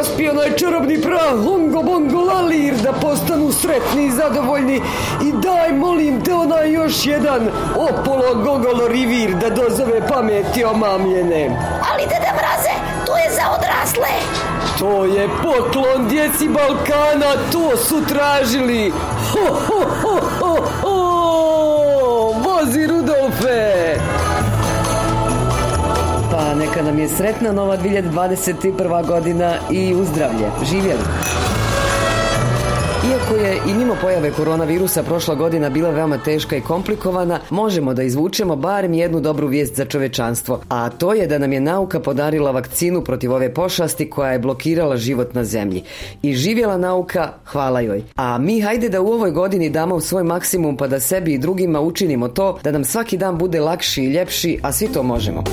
Prospio onaj čarobni prah, hongo bongo lalir, da postanu sretni i zadovoljni i daj, molim te, onaj još jedan opolo gogolo rivir da dozove pameti omamljene. Ali deda mraze, to je za odrasle. To je poklon djeci Balkana, to su tražili. Ho, ho, neka nam je sretna nova 2021. godina i uzdravlje. Živjeli! Iako je i mimo pojave koronavirusa prošla godina bila veoma teška i komplikovana, možemo da izvučemo barem jednu dobru vijest za čovečanstvo, a to je da nam je nauka podarila vakcinu protiv ove pošasti koja je blokirala život na zemlji. I živjela nauka, hvala joj. A mi hajde da u ovoj godini damo svoj maksimum pa da sebi i drugima učinimo to da nam svaki dan bude lakši i ljepši, a svi to možemo.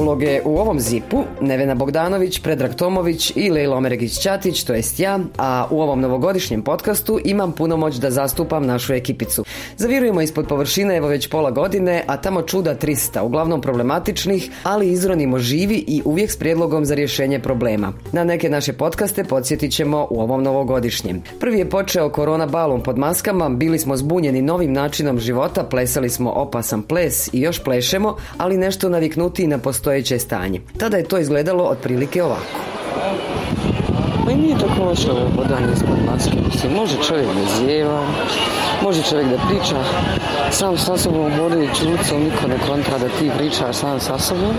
Uloge u ovom zipu Nevena Bogdanović, Predrag Tomović i Lejla Omeregić-Ćatić, to jest ja, a u ovom novogodišnjem podcastu imam puno moć da zastupam našu ekipicu. Zavirujemo ispod površine evo već pola godine, a tamo čuda 300, uglavnom problematičnih, ali izronimo živi i uvijek s prijedlogom za rješenje problema. Na neke naše podcaste podsjetit ćemo u ovom novogodišnjem. Prvi je počeo korona balom pod maskama, bili smo zbunjeni novim načinom života, plesali smo opasan ples i još plešemo, ali nešto naviknuti na postojeće stanje. Tada je to izgledalo otprilike ovako. Pa i nije tako loše ovo hodanje ispod maske. Mislim, može čovjek da zjeva, može čovjek da priča sam sa sobom hodajući ulicom, niko ne kontra da ti pričaš sam sa sobom.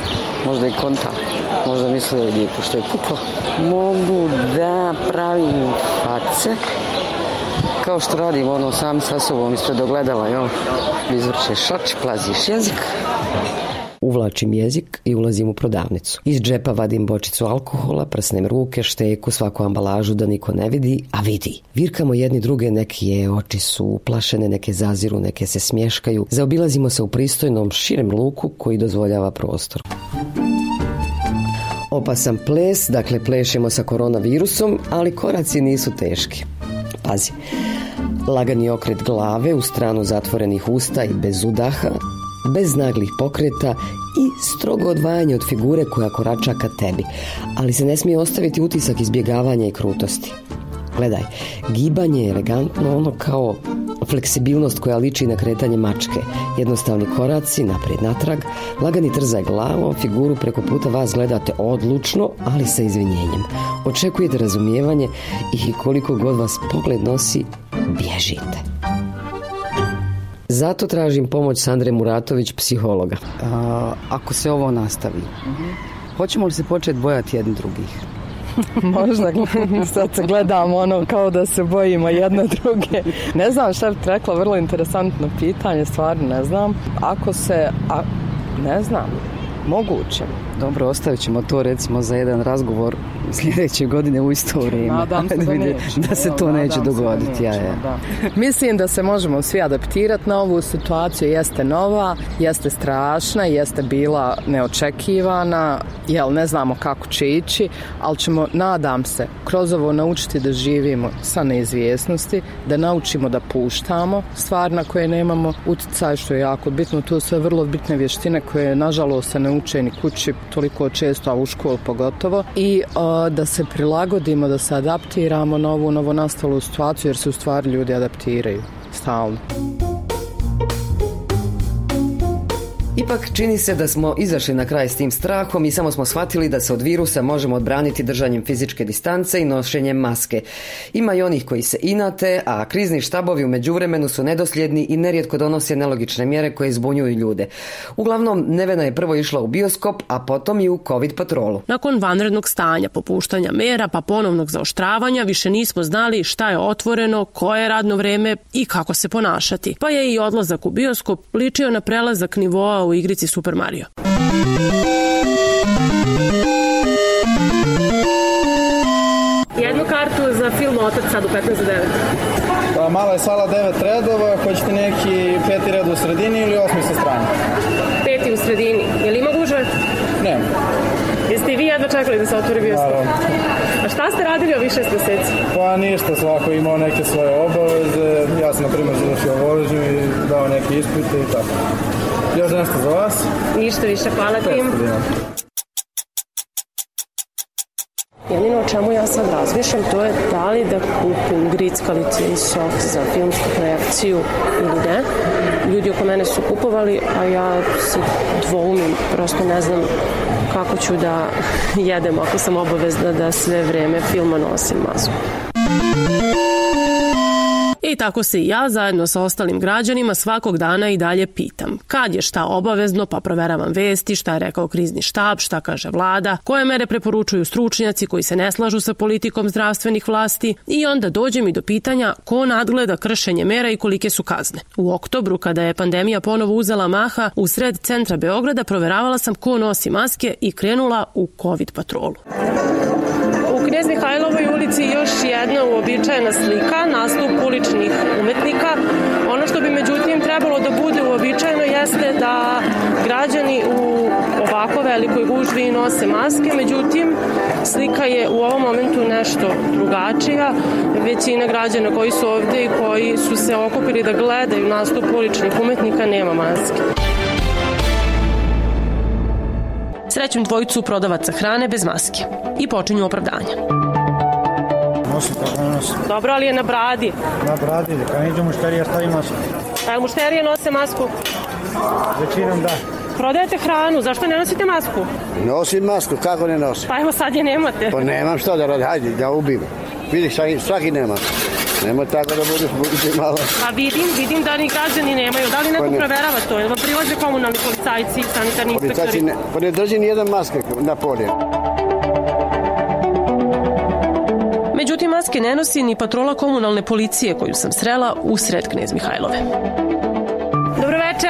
Možda i konta, možda misle da je lijepo što je puklo. Mogu da pravim face, kao što radim ono sam sa sobom ispred ogledala, jel? Izvrćeš šač, plaziš jezik, Uvlačim jezik i ulazim u prodavnicu. Iz džepa vadim bočicu alkohola, prsnem ruke, šteku, svaku ambalažu da niko ne vidi, a vidi. Virkamo jedni druge, neke oči su uplašene, neke zaziru, neke se smješkaju. Zaobilazimo se u pristojnom, širem luku koji dozvoljava prostor. Opasan ples, dakle plešemo sa koronavirusom, ali koraci nisu teški. Pazi, lagani okret glave u stranu zatvorenih usta i bez udaha, bez naglih pokreta i strogo odvajanje od figure koja korača ka tebi, ali se ne smije ostaviti utisak izbjegavanja i krutosti. Gledaj, gibanje je elegantno ono kao fleksibilnost koja liči na kretanje mačke, jednostavni koraci, naprijed natrag, lagani trzaj glavom, figuru preko puta vas gledate odlučno, ali sa izvinjenjem. Očekujete razumijevanje i koliko god vas pogled nosi, bježite. Zato tražim pomoć Sandre Muratović, psihologa. ako se ovo nastavi, hoćemo li se početi bojati jedni drugih? Možda sad se gledamo ono kao da se bojimo jedne druge. Ne znam šta bi rekla, vrlo interesantno pitanje, stvarno ne znam. Ako se, a, ne znam, moguće. Dobro, ostavit ćemo to recimo za jedan razgovor sljedeće godine u isto vrijeme. Nadam se da, da se to neće dogoditi. ja, ja. Mislim da se možemo svi adaptirati na ovu situaciju. Jeste nova, jeste strašna, jeste bila neočekivana, jel ne znamo kako će ići, ali ćemo, nadam se, kroz ovo naučiti da živimo sa neizvjesnosti, da naučimo da puštamo stvar na koje nemamo utjecaj, što je jako bitno. To su vrlo bitne vještine koje, nažalost, se ne uče ni kući toliko često, a u školu pogotovo. I da se prilagodimo, da se adaptiramo na ovu novonastalu situaciju jer se u stvari ljudi adaptiraju stalno. Ipak čini se da smo izašli na kraj s tim strahom i samo smo shvatili da se od virusa možemo odbraniti držanjem fizičke distance i nošenjem maske. Ima i onih koji se inate, a krizni štabovi u međuvremenu su nedosljedni i nerijetko donose nelogične mjere koje zbunjuju ljude. Uglavnom, Nevena je prvo išla u bioskop, a potom i u covid patrolu. Nakon vanrednog stanja, popuštanja mera pa ponovnog zaoštravanja, više nismo znali šta je otvoreno, koje je radno vreme i kako se ponašati. Pa je i odlazak u bioskop ličio na prelazak nivoa igrici Super Mario. Jednu kartu za film Otac sad u 15 za 9. Pa mala je sala 9 redova, hoćete neki peti red u sredini ili osmi sa strane? Peti u sredini. Je li ima gužve? Ne. Jeste i vi jedva čekali da se otvori bioskop? A šta ste radili ovih šest mjeseci? Pa ništa, svako imao neke svoje obaveze. Ja sam, na primjer, završio vožnju i dao neke ispite i tako. Još nešto za vas? Ništa više, hvala ti. Jedino o čemu ja sad razmišljam to je da li da kupim grickalice i sok za filmsku projekciju ili ne. Ljudi oko mene su kupovali, a ja se dvoumim, prosto ne znam kako ću da jedem ako sam obavezna da sve vreme filma nosim masku. I tako se i ja zajedno sa ostalim građanima svakog dana i dalje pitam. Kad je šta obavezno, pa proveravam vesti, šta je rekao krizni štab, šta kaže vlada, koje mere preporučuju stručnjaci koji se ne slažu sa politikom zdravstvenih vlasti i onda dođem i do pitanja ko nadgleda kršenje mera i kolike su kazne. U oktobru, kada je pandemija ponovo uzela maha, u sred centra Beograda proveravala sam ko nosi maske i krenula u COVID patrolu. Još jedna uobičajena slika, nastup uličnih umetnika. Ono što bi međutim trebalo da bude uobičajeno jeste da građani u ovako velikoj gužvi nose maske, međutim slika je u ovom momentu nešto drugačija. Većina građana koji su ovde i koji su se okupili da gledaju nastup uličnih umetnika nema maske. Srećem dvojicu prodavaca hrane bez maske i počinju opravdanja. Nosi kako nosi. Dobro, ali je na bradi. Na bradi, kad iđu mušterija stavi masku. A mušterije nose masku? Većinom da. Prodajete hranu, zašto ne nosite masku? Nosim masku, kako ne nosim? Pa evo sad je nemate. Pa nemam što da radim, hajde, da ubim. Vidiš, svaki, svaki nema. Nemoj tako da budeš, budeš malo. Pa vidim, vidim da ni građani nemaju. Da li neko Pa ne. proverava to? Jel vam prilaze komunalni policajci, sanitarni Policajci inspektori? ne, pa ne drži ni jedan maske na polje. Međutim, maske ne nosi ni patrola komunalne policije koju sam srela u sred Knez Mihajlove. Dobro veče,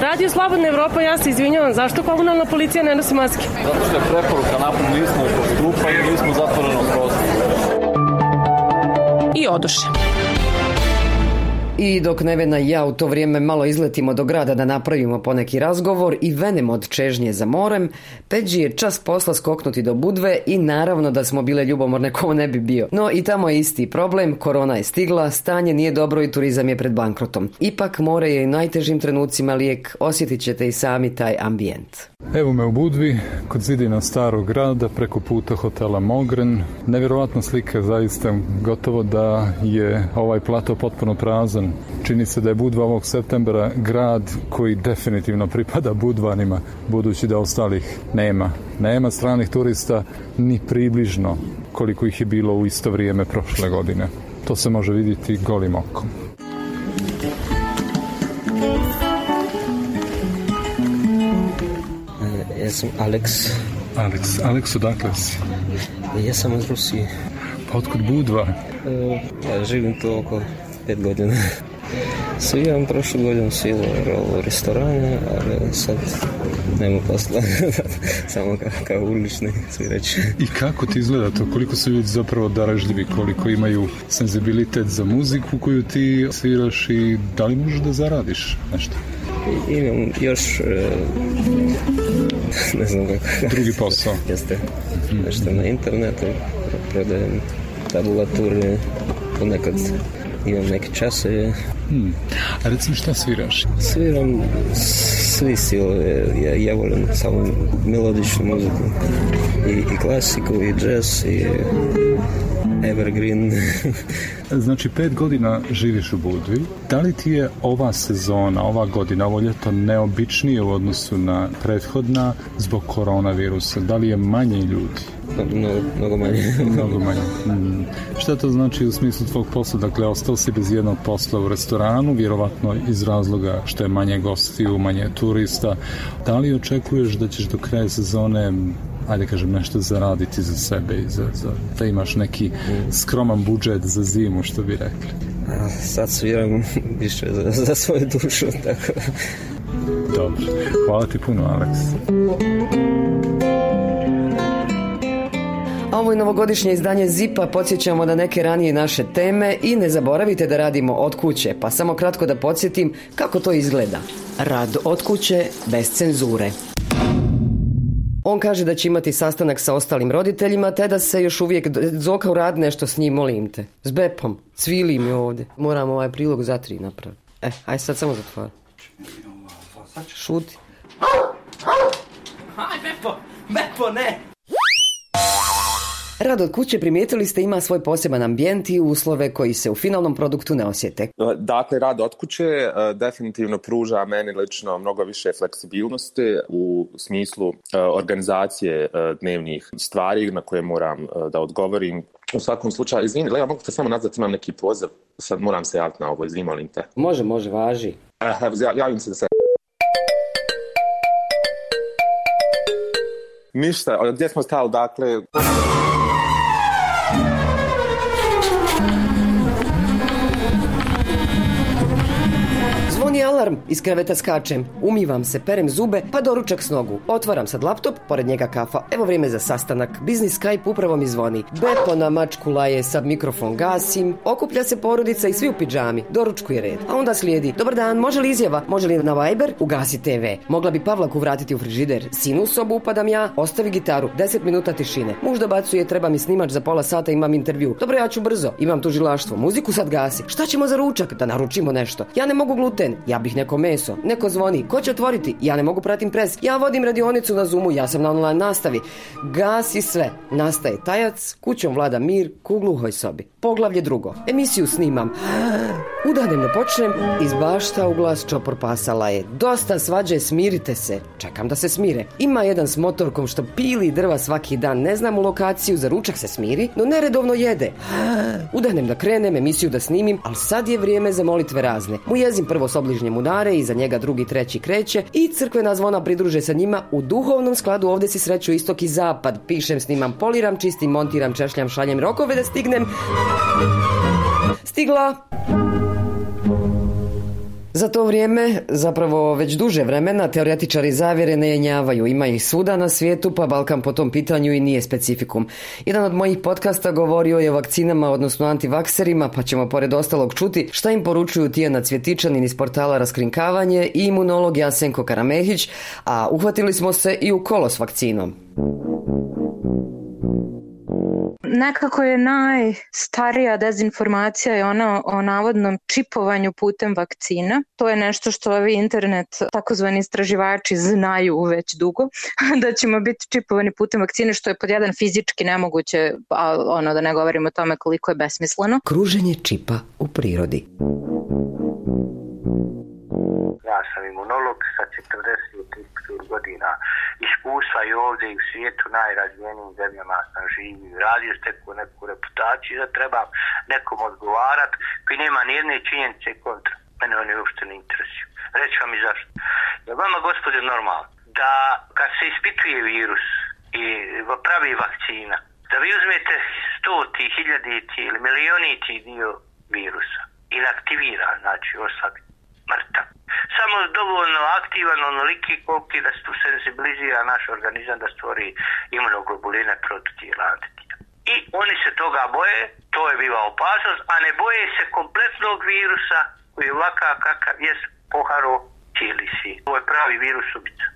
Radio Slobodna Evropa, ja se izvinjavam, zašto komunalna policija ne nosi maske? Zato što je preporuka napad, nismo grupa i nismo zatvoreno prostor. I odoše. I dok Nevena i ja u to vrijeme malo izletimo do grada da napravimo poneki razgovor i venemo od čežnje za morem, Peđi je čas posla skoknuti do Budve i naravno da smo bile ljubomorne ko ne bi bio. No i tamo je isti problem, korona je stigla, stanje nije dobro i turizam je pred bankrotom. Ipak more je i najtežim trenucima lijek, osjetit ćete i sami taj ambijent. Evo me u Budvi, kod zidina starog grada, preko puta hotela Mogren. Nevjerovatna slika, zaista gotovo da je ovaj plato potpuno prazan. Čini se da je Budva ovog septembra grad koji definitivno pripada Budvanima, budući da ostalih nema. Nema stranih turista ni približno koliko ih je bilo u isto vrijeme prošle godine. To se može vidjeti golim okom. Ja sam Alex, Alex, Alex, odakle si? ja sam iz Rusije. Pa otkud Budva? E, Ja živim tu oko pet godina. Sviram prošlu godinu svirao u restorane, ali sad nema posla, samo kao, ulični svirač. I kako ti izgleda to? Koliko su ljudi zapravo darežljivi, koliko imaju senzibilitet za muziku koju ti sviraš i da li možeš da zaradiš nešto? Imam još, e, ne znam kako, Drugi posao. jeste nešto na internetu, prodajem tabulature, ponekad imam neke časove, Hmm. A recimo šta sviraš? Sviram svi stilove, ja, ja volim samo melodičnu muziku. I, i klasiku, i jazz, i evergreen. Znači, pet godina živiš u Budvi. Da li ti je ova sezona, ova godina, ovo ljeto neobičnije u odnosu na prethodna zbog koronavirusa? Da li je manje ljudi? mnogo, mnogo manje. Mnogo manje. Mm. Šta to znači u smislu tvog posla? Dakle, ostao si bez jednog posla u restoranu, vjerovatno iz razloga što je manje gostiju, manje turista. Da li očekuješ da ćeš do kraja sezone ajde kažem, nešto zaraditi za sebe i za, za, da imaš neki skroman budžet za zimu, što bi rekli. A sad sviram više za, za svoju dušu, tako Dobro. Hvala ti puno, Aleks. Ovo je novogodišnje izdanje Zipa, podsjećamo na neke ranije naše teme i ne zaboravite da radimo od kuće, pa samo kratko da podsjetim kako to izgleda. Rad od kuće bez cenzure. On kaže da će imati sastanak sa ostalim roditeljima, te da se još uvijek zoka u rad nešto s njim, molim te. S Bepom, cvili mi ovdje. Moram ovaj prilog za tri napraviti. E, aj sad samo zatvori. Šuti. Aj, Bepo, Bepo, ne! Rad od kuće primijetili ste ima svoj poseban ambijent i uslove koji se u finalnom produktu ne osjete. Dakle, rad od kuće e, definitivno pruža meni lično mnogo više fleksibilnosti u smislu e, organizacije e, dnevnih stvari na koje moram da odgovorim. U svakom slučaju, izvini, Leo, mogu te samo nazvati, imam neki poziv, sad moram se javiti na ovo, izvini, molim te. Može, može, važi. Javim se da se... Ništa, gdje smo stali, dakle... alarm, iz kreveta skačem, umivam se, perem zube, pa doručak s nogu. Otvaram sad laptop, pored njega kafa. Evo vrijeme za sastanak. Biznis Skype upravo mi zvoni. Bepo na mačku laje, sad mikrofon gasim. Okuplja se porodica i svi u pidžami. Doručku je red. A onda slijedi. Dobar dan, može li izjava? Može li na Viber? Ugasi TV. Mogla bi Pavlaku vratiti u frižider. Sinu u sobu upadam ja, ostavi gitaru. 10 minuta tišine. Muž dobacuje, treba mi snimač za pola sata, imam intervju. Dobro, ja ću brzo. Imam tužilaštvo. Muziku sad gasi. Šta ćemo za ručak? Da naručimo nešto. Ja ne mogu gluten. Ja bih neko meso. Neko zvoni. Ko će otvoriti? Ja ne mogu pratim pres. Ja vodim radionicu na Zoomu. Ja sam na online nastavi. Gasi sve. Nastaje tajac. Kućom vlada mir. Ku gluhoj sobi. Poglavlje drugo. Emisiju snimam. Udanem ne počnem. Iz bašta u glas čopor pasala je. Dosta svađe, smirite se. Čekam da se smire. Ima jedan s motorkom što pili drva svaki dan. Ne znam u lokaciju, za ručak se smiri, no neredovno jede. Udanem da krenem, emisiju da snimim, ali sad je vrijeme za molitve razne. Mu jezim prvo s obližnjem udare, iza njega drugi, treći kreće i crkvena zvona pridruže sa njima. U duhovnom skladu ovdje si sreću istok i zapad. Pišem, snimam, poliram, čistim, montiram, češljam, šaljem rokove da stignem. Stigla! Za to vrijeme, zapravo već duže vremena, teoretičari zavjere ne jenjavaju. Ima ih svuda na svijetu, pa Balkan po tom pitanju i nije specifikum. Jedan od mojih podcasta govorio je o vakcinama, odnosno antivakserima, pa ćemo pored ostalog čuti šta im poručuju Tijana Cvjetičanin iz portala Raskrinkavanje i imunolog Jasenko Karamehić, a uhvatili smo se i u kolo s vakcinom. Nekako je najstarija dezinformacija je ona o navodnom čipovanju putem vakcina. To je nešto što ovi internet takozvani istraživači znaju već dugo, da ćemo biti čipovani putem vakcine što je pod jedan fizički nemoguće, a ono da ne govorimo o tome koliko je besmisleno. Kruženje čipa u prirodi. Ja sam imunolog sa 40 godina iskustva i ovdje i u svijetu najrazvijenijim zemljama sam živio. Radio steku neku reputaciju da trebam nekom odgovarat koji nema nijedne činjenice kontra. Mene oni uopšte ne interesuju. Reći vam i zašto. Je vama gospode normalno da kad se ispituje virus i pravi vakcina, da vi uzmete stoti, hiljaditi ili milioniti dio virusa inaktivira, znači ostati mrtav. Samo dovoljno aktivan, onoliki koliki da se tu sensibilizira naš organizam da stvori imunoglobuline prototijela antitijela. I oni se toga boje, to je biva opasnost, a ne boje se kompletnog virusa koji je ovakav kakav je poharo cijeli svijet. Ovo je pravi virus ubica.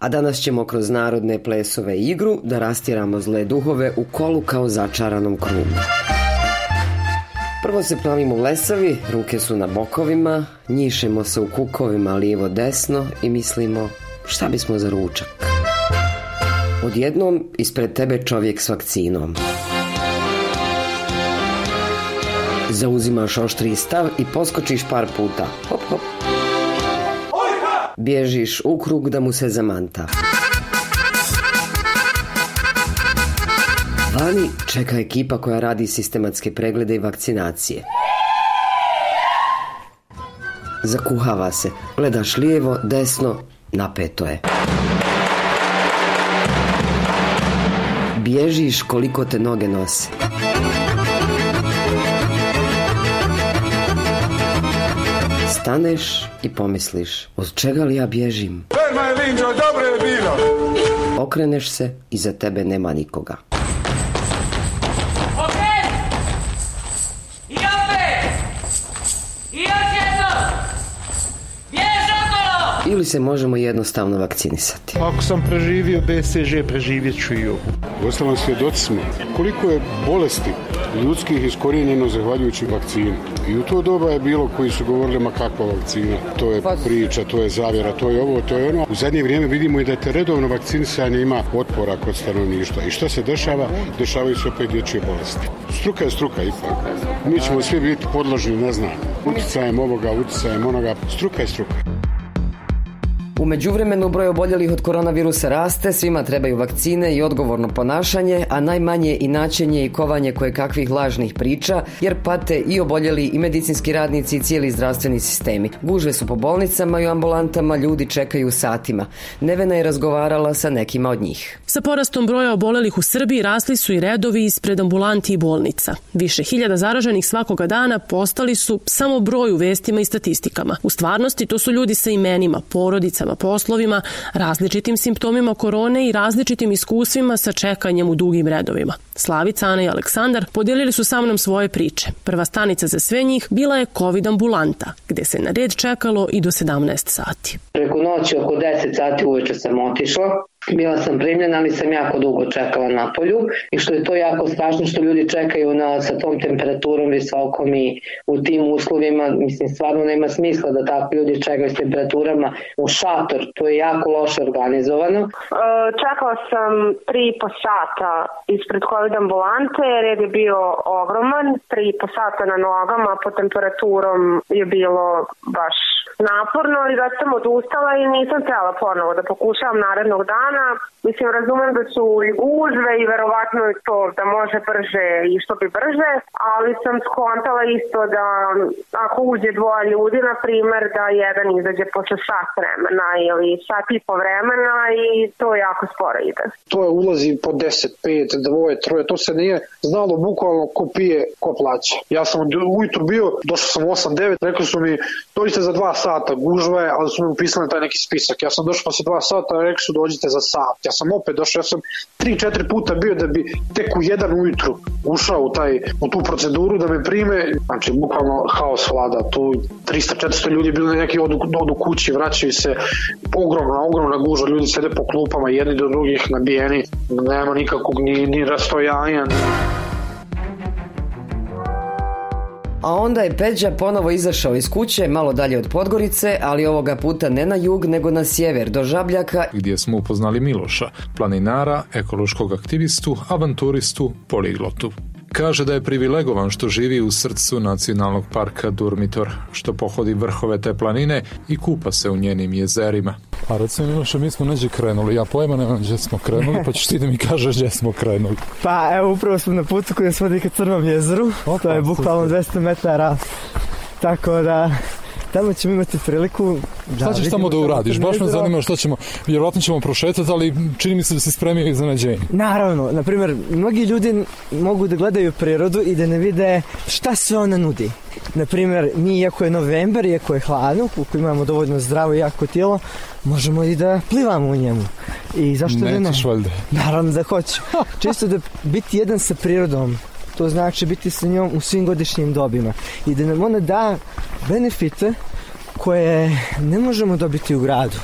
A danas ćemo kroz narodne plesove igru da rastjeramo zle duhove u kolu kao začaranom krugu. Prvo se pravimo lesavi, ruke su na bokovima, njišemo se u kukovima lijevo desno i mislimo šta bismo za ručak. Odjednom ispred tebe čovjek s vakcinom. Zauzimaš oštriji stav i poskočiš par puta. Hop, hop. Bježiš u krug da mu se zamanta. Vani čeka ekipa koja radi sistematske preglede i vakcinacije. Zakuhava se. Gledaš lijevo, desno, napeto je. Bježiš koliko te noge nose. Staneš i pomisliš, od čega li ja bježim? Okreneš se, iza tebe nema nikoga. Ili se možemo jednostavno vakcinisati. Ako sam preživio BCG, preživjet ću i ovo. Uostalom svjedoci smo koliko je bolesti ljudskih iskorijenjeno zahvaljujući vakcini. I u to doba je bilo koji su govorili ma kakva vakcina, to je priča, to je zavjera, to je ovo, to je ono. U zadnje vrijeme vidimo i da te redovno vakcinisanje ima otpora kod stanovništva. I što se dešava? Dešavaju se opet dječje bolesti. Struka je struka ipak. Mi ćemo svi biti podložni, ne znam, utjecajem ovoga, utjecajem onoga. Struka je struka. U međuvremenu broj oboljelih od koronavirusa raste, svima trebaju vakcine i odgovorno ponašanje, a najmanje i načenje i kovanje koje kakvih lažnih priča, jer pate i oboljeli i medicinski radnici i cijeli zdravstveni sistemi. Gužve su po bolnicama i ambulantama, ljudi čekaju satima. Nevena je razgovarala sa nekima od njih. Sa porastom broja obolelih u Srbiji rasli su i redovi ispred ambulanti i bolnica. Više hiljada zaraženih svakoga dana postali su samo broj u vestima i statistikama. U stvarnosti to su ljudi sa imenima, porodicama, poslovima, različitim simptomima korone i različitim iskustvima sa čekanjem u dugim redovima. Slavica, Ana i Aleksandar podijelili su sa mnom svoje priče. Prva stanica za sve njih bila je COVID ambulanta, gde se na red čekalo i do 17 sati. Preko noći oko 10 sati uveče sam otišla Bila sam primljena, ali sam jako dugo čekala na polju i što je to jako strašno što ljudi čekaju na, sa tom temperaturom visokom i u tim uslovima, mislim stvarno nema smisla da tako ljudi čekaju s temperaturama u šator, to je jako loše organizovano. E, čekala sam tri po sata ispred COVID ambulante, red je bio ogroman, tri po sata na nogama, po temperaturom je bilo baš naporno i da sam odustala i nisam htjela ponovo da pokušavam narednog dana. Mislim, razumem da su i gužve i verovatno je to da može brže i što bi brže, ali sam skontala isto da ako uđe dvoje ljudi, na primer, da jedan izađe posle sat vremena ili sat i po vremena i to jako sporo ide. To je ulazi po 10, 5, dvoje, troje, to se nije znalo bukvalno ko pije, ko plaća. Ja sam ujutru bio, došao sam 8, 9, rekli su mi, dođite za dva sata, gužva je, ali su mi upisali taj neki spisak. Ja sam došao posle dva sata, rekli su dođite za sat. Ja sam opet došao, ja sam 3-4 puta bio da bi tek u jedan ujutru ušao u, taj, u tu proceduru da me prime, znači bukvalno haos vlada, tu 300-400 ljudi bili neki odu, odu kući, vraćaju se, ogromna, ogromna gužva, ljudi sede po klupama, jedni do drugih nabijeni, nema nikakvog ni, ni rastojanja. A onda je Peđa ponovo izašao iz kuće, malo dalje od Podgorice, ali ovoga puta ne na jug, nego na sjever, do Žabljaka. Gdje smo upoznali Miloša, planinara, ekološkog aktivistu, avanturistu, poliglotu. Kaže da je privilegovan što živi u srcu nacionalnog parka Durmitor, što pohodi vrhove te planine i kupa se u njenim jezerima. A recimo Miloše, mi smo neđe krenuli, ja pojma nemam gdje smo krenuli, pa ćeš ti da mi kažeš gdje smo krenuli. Pa evo upravo smo na putu koji se vodi ka Crnom jezeru, Opa, to je bukvalno 200 metara, tako da tamo ćemo imati priliku da Šta ćeš tamo da uradiš? Baš me zanima što ćemo, vjerovatno ćemo prošetati, ali čini mi se da se spremio iznenađenje. Naravno, na primjer, mnogi ljudi mogu da gledaju prirodu i da ne vide šta sve ona nudi. Na primjer, mi iako je novembar, iako je hladno, ukoliko imamo dovoljno zdravo i jako tijelo, možemo i da plivamo u njemu. I zašto Nećeš da ne? valjda. Naravno da hoću. Čisto da biti jedan sa prirodom, to znači biti sa njom u svim godišnjim dobima i da nam ona da benefite koje ne možemo dobiti u gradu.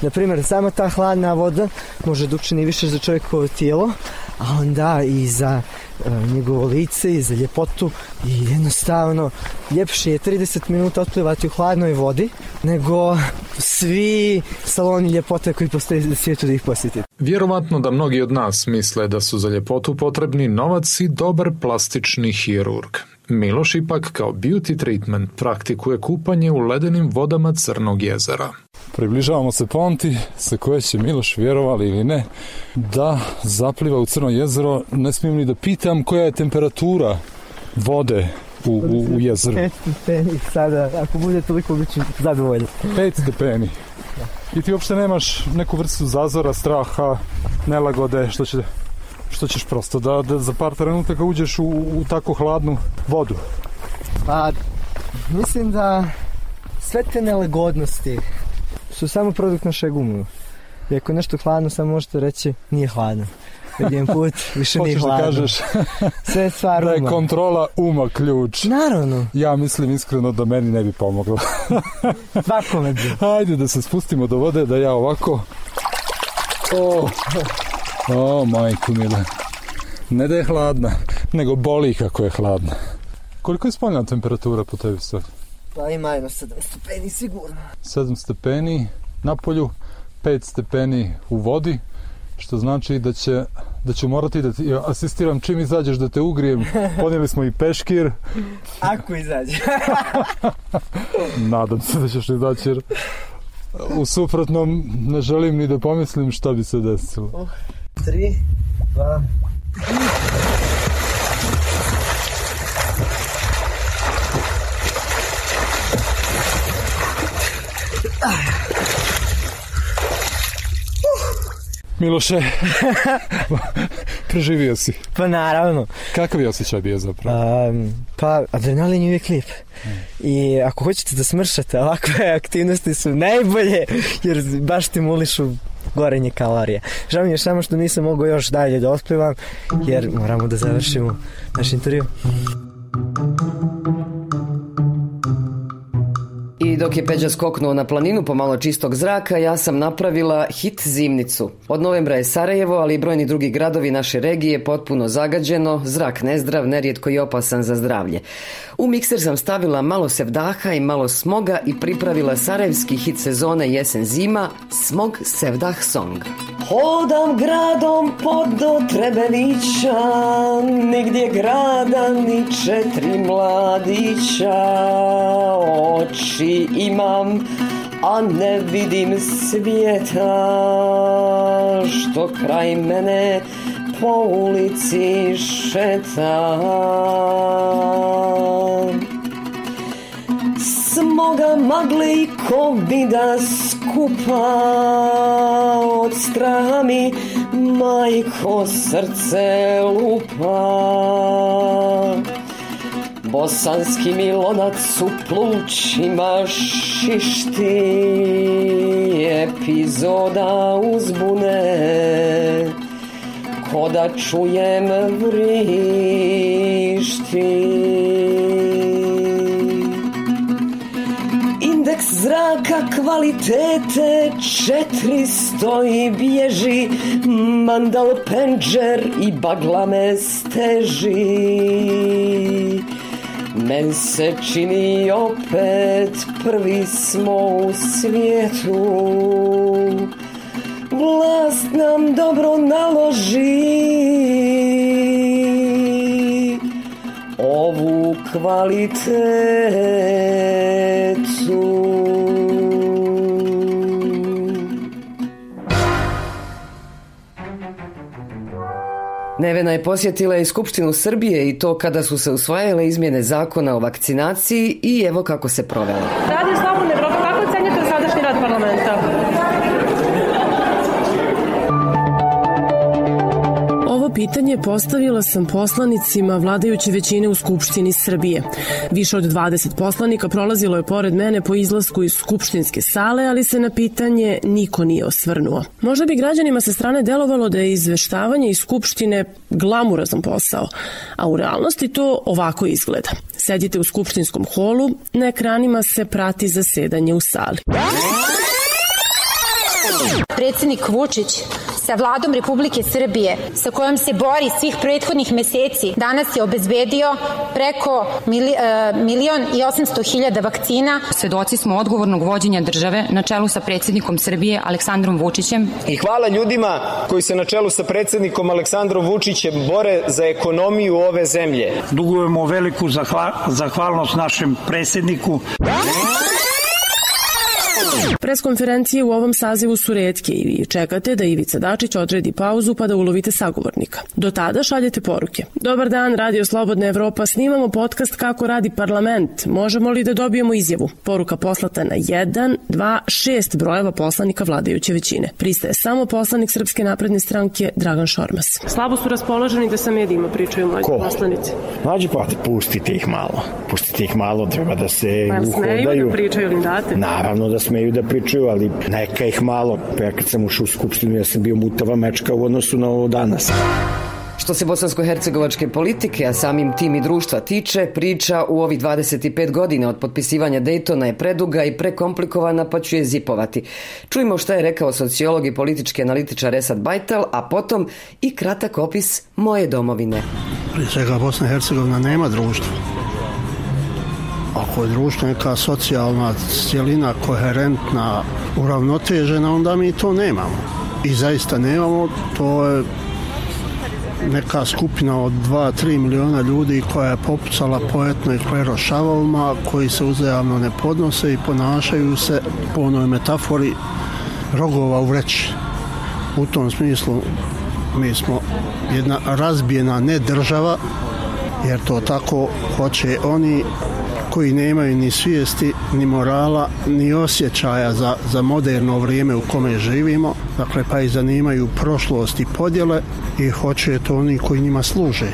Naprimjer, sama ta hladna voda može da učini više za čovjekovo tijelo, a onda i za e, njegovo lice i za ljepotu i jednostavno ljepše je 30 minuta otplivati u hladnoj vodi nego svi saloni ljepote koji postoje na svijetu da ih posjetite. Vjerovatno da mnogi od nas misle da su za ljepotu potrebni novac i dobar plastični hirurg. Miloš ipak kao beauty treatment praktikuje kupanje u ledenim vodama Crnog jezera. Približavamo se ponti sa koje će Miloš, vjerovali ili ne, da zapliva u Crno jezero. Ne smijem ni da pitam koja je temperatura vode u, u, u jezeru. 5 stepeni sada, ako bude toliko bit ću zadovoljno. 5 stepeni. I ti uopšte nemaš neku vrstu zazora, straha, nelagode, što će što ćeš prosto da, da za par trenutaka uđeš u, u tako hladnu vodu? Pa, mislim da sve te nelagodnosti su samo produkt našeg uma. I ako je nešto hladno, samo možete reći nije hladno. Jedan put, više nije Hoćeš da hladno. kažeš Sve je stvar da je uma. kontrola uma ključ. Naravno. Ja mislim iskreno da meni ne bi pomoglo. Svakome bi. Ajde da se spustimo do vode, da ja ovako... O, o majku mile. Ne da je hladna, nego boli kako je hladna. Koliko je spoljna temperatura po tebi sad? Pa ima jedno 7 stupeni sigurno. 7 stepeni na polju, 5 stepeni u vodi, što znači da će da ću morati da ti asistiram čim izađeš da te ugrijem. Ponijeli smo i peškir. Ako izađe. Nadam se da ćeš izaći jer u suprotnom ne želim ni da pomislim šta bi se desilo. Tri, dva, Miloše, preživio si. Pa naravno. Kakav je osjećaj bio zapravo? Um, pa adrenalin je uvijek lijep. I ako hoćete da smršate, ovakve aktivnosti su najbolje jer baš stimulišu gorenje kalorija. Žao mi je samo što nisam mogao još dalje da jer moramo da završimo naš intervju. I dok je Peđa skoknuo na planinu pomalo čistog zraka, ja sam napravila hit zimnicu. Od novembra je Sarajevo, ali i brojni drugi gradovi naše regije potpuno zagađeno, zrak nezdrav, nerijetko i opasan za zdravlje. U mikser sam stavila malo sevdaha i malo smoga i pripravila sarajevski hit sezone jesen-zima Smog Sevdah Song. Hodam gradom pod do Trebevića, nigdje grada ni četiri mladića, oči imam, a ne vidim svijeta, što kraj mene po ulici šeta. Smoga magle i kovida skupa od straha mi majko srce lupa. Bosanski milonac u plućima šišti epizoda uzbune ko da čujem vrišti. Zraka kvalitete 400 i bježi. Mandal penđer i bagla me steži. Men se čini opet prvi smo u svijetu. Vlast nam dobro naloži. Ovu kvalitetu Nevena je posjetila i Skupštinu Srbije i to kada su se usvajale izmjene zakona o vakcinaciji i evo kako se provela. Radio Slobodna pitanje postavila sam poslanicima vladajuće većine u Skupštini Srbije. Više od 20 poslanika prolazilo je pored mene po izlasku iz skupštinske sale, ali se na pitanje niko nije osvrnuo. Možda bi građanima sa strane delovalo da je izveštavanje iz Skupštine glamurazan posao, a u realnosti to ovako izgleda. Sedite u skupštinskom holu, na ekranima se prati zasedanje u sali. Predsednik Vučić sa vladom Republike Srbije sa kojom se bori svih prethodnih meseci danas je obezbedio preko mili, e, milion i 800 hiljada vakcina. Svedoci smo odgovornog vođenja države na čelu sa predsednikom Srbije Aleksandrom Vučićem. I hvala ljudima koji se na čelu sa predsednikom Aleksandrom Vučićem bore za ekonomiju ove zemlje. Dugujemo veliku zahva, zahvalnost našem predsedniku. Preskonferencije u ovom sazivu su redke i vi čekate da Ivica Dačić odredi pauzu pa da ulovite sagovornika. Do tada šaljete poruke. Dobar dan, Radio Slobodna Evropa, snimamo podcast kako radi parlament. Možemo li da dobijemo izjavu? Poruka poslata na 1, 2, 6 brojeva poslanika vladajuće većine. Pristaje samo poslanik Srpske napredne stranke Dragan Šormas. Slabo su raspoloženi da sa medijima pričaju mlađi Ko? poslanici. Mlađi pa pustite ih malo. Pustite ih malo, treba da se Pa uhodaju. da pričaju ili date? Naravno da smeju da pričaju, ali neka ih malo. Pa ja kad sam ušao u skupštinu, ja sam bio mutava mečka u odnosu na ovo danas. Što se bosansko-hercegovačke politike, a samim tim i društva tiče, priča u ovih 25 godina od potpisivanja Daytona je preduga i prekomplikovana pa ću je zipovati. Čujmo šta je rekao sociolog i politički analitičar Esad Bajtal, a potom i kratak opis moje domovine. Prije svega Bosna i Hercegovina nema društva. Ako je društvo neka socijalna cijelina, koherentna, uravnotežena, onda mi to nemamo. I zaista nemamo, to je neka skupina od 2-3 miliona ljudi koja je popucala po etnoj klerošavovima koji se uzajamno ne podnose i ponašaju se po onoj metafori rogova u vreći. U tom smislu mi smo jedna razbijena ne država jer to tako hoće oni koji nemaju ni svijesti, ni morala, ni osjećaja za, za moderno vrijeme u kome živimo, dakle pa i zanimaju prošlost i podjele i hoće to oni koji njima služe.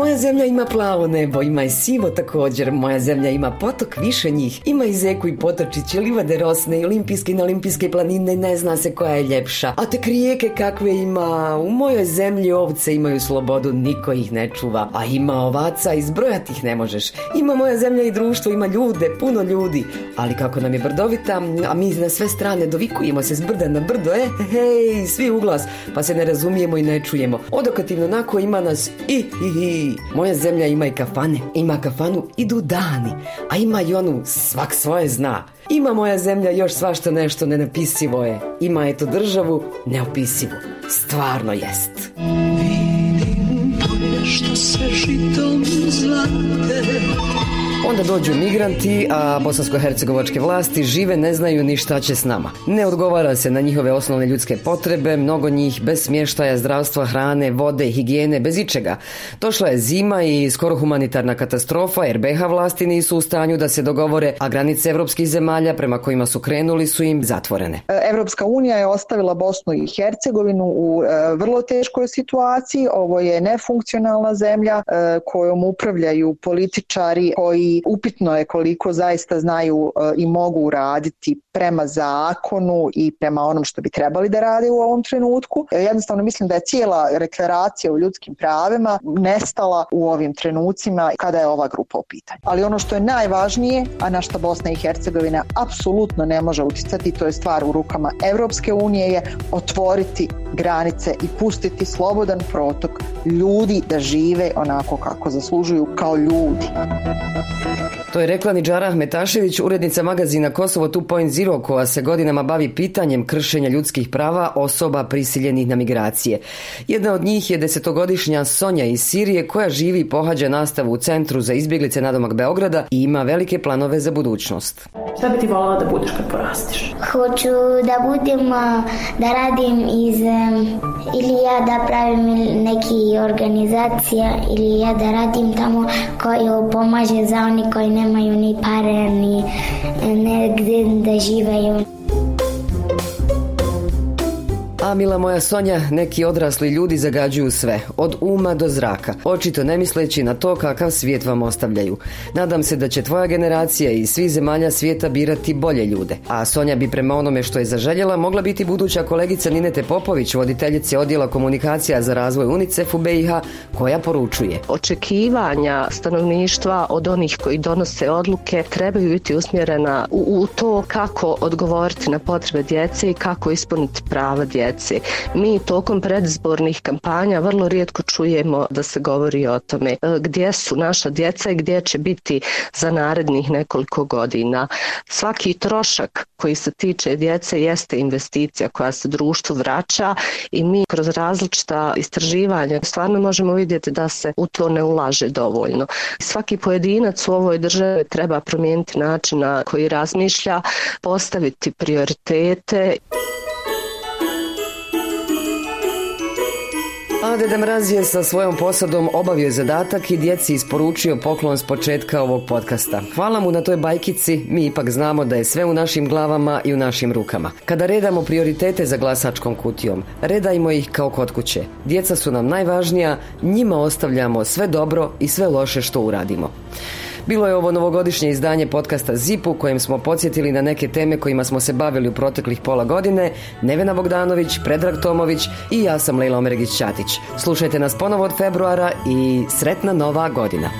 Moja zemlja ima plavo nebo, ima i sivo također. Moja zemlja ima potok više njih. Ima i zeku i potočiće, livade rosne i olimpijske i na olimpijske planine, ne zna se koja je ljepša. A tek rijeke kakve ima, u mojoj zemlji ovce imaju slobodu, niko ih ne čuva. A ima ovaca, izbrojati ih ne možeš. Ima moja zemlja i društvo, ima ljude, puno ljudi. Ali kako nam je brdovita, a mi na sve strane dovikujemo se s brda na brdo, e, hej, svi u glas, pa se ne razumijemo i ne čujemo. Odokativno nako ima nas i, i, i. Moja zemlja ima i kafane, ima kafanu idu dani, a ima i onu svak svoje zna. Ima moja zemlja još svašta nešto nenapisivo je. Ima eto državu neopisivu. Stvarno jest. što se žitom zlate Onda dođu migranti, a bosansko-hercegovačke vlasti žive ne znaju ni šta će s nama. Ne odgovara se na njihove osnovne ljudske potrebe, mnogo njih bez smještaja, zdravstva, hrane, vode, higijene, bez ičega. Došla je zima i skoro humanitarna katastrofa jer BH vlasti nisu u stanju da se dogovore, a granice evropskih zemalja prema kojima su krenuli su im zatvorene. Evropska unija je ostavila Bosnu i Hercegovinu u e, vrlo teškoj situaciji. Ovo je nefunkcionalna zemlja e, kojom upravljaju političari koji upitno je koliko zaista znaju e, i mogu raditi prema zakonu i prema onom što bi trebali da rade u ovom trenutku. E, jednostavno mislim da je cijela deklaracija o ljudskim pravima nestala u ovim trenucima kada je ova grupa u pitanju. Ali ono što je najvažnije, a na što Bosna i Hercegovina apsolutno ne može uticati, to je stvar u rukama Evropske unije, je otvoriti granice i pustiti slobodan protok ljudi da žive onako kako zaslužuju kao ljudi. To je rekla Nidžara Ahmetašević, urednica magazina Kosovo 2.0 koja se godinama bavi pitanjem kršenja ljudskih prava osoba prisiljenih na migracije. Jedna od njih je desetogodišnja Sonja iz Sirije koja živi i pohađa nastavu u Centru za izbjeglice nadomak Beograda i ima velike planove za budućnost. Šta bi ti voljela da budeš kad porastiš? Hoću da budem, da radim iz, ili ja da pravim neki organizacija ili ja da radim tamo koji pomaže za oni koji nemaju ni pare ni negdje da živeju. A mila moja Sonja, neki odrasli ljudi zagađuju sve, od uma do zraka, očito ne misleći na to kakav svijet vam ostavljaju. Nadam se da će tvoja generacija i svi zemalja svijeta birati bolje ljude. A Sonja bi prema onome što je zaželjela mogla biti buduća kolegica Ninete Popović, voditeljice odjela komunikacija za razvoj UNICEF u BiH, koja poručuje. Očekivanja stanovništva od onih koji donose odluke trebaju biti usmjerena u, u to kako odgovoriti na potrebe djece i kako ispuniti prava djece Mi tokom predizbornih kampanja vrlo rijetko čujemo da se govori o tome e, gdje su naša djeca i gdje će biti za narednih nekoliko godina. Svaki trošak koji se tiče djece jeste investicija koja se društvu vraća i mi kroz različita istraživanja stvarno možemo vidjeti da se u to ne ulaže dovoljno. Svaki pojedinac u ovoj državi treba promijeniti način na koji razmišlja, postaviti prioritete. Deda Mraz je sa svojom posadom obavio zadatak i djeci isporučio poklon s početka ovog podcasta. Hvala mu na toj bajkici, mi ipak znamo da je sve u našim glavama i u našim rukama. Kada redamo prioritete za glasačkom kutijom, redajmo ih kao kod kuće. Djeca su nam najvažnija, njima ostavljamo sve dobro i sve loše što uradimo. Bilo je ovo novogodišnje izdanje podcasta ZIP u kojem smo podsjetili na neke teme kojima smo se bavili u proteklih pola godine. Nevena Bogdanović, Predrag Tomović i ja sam Lejla Omeregić-Ćatić. Slušajte nas ponovo od februara i sretna nova godina.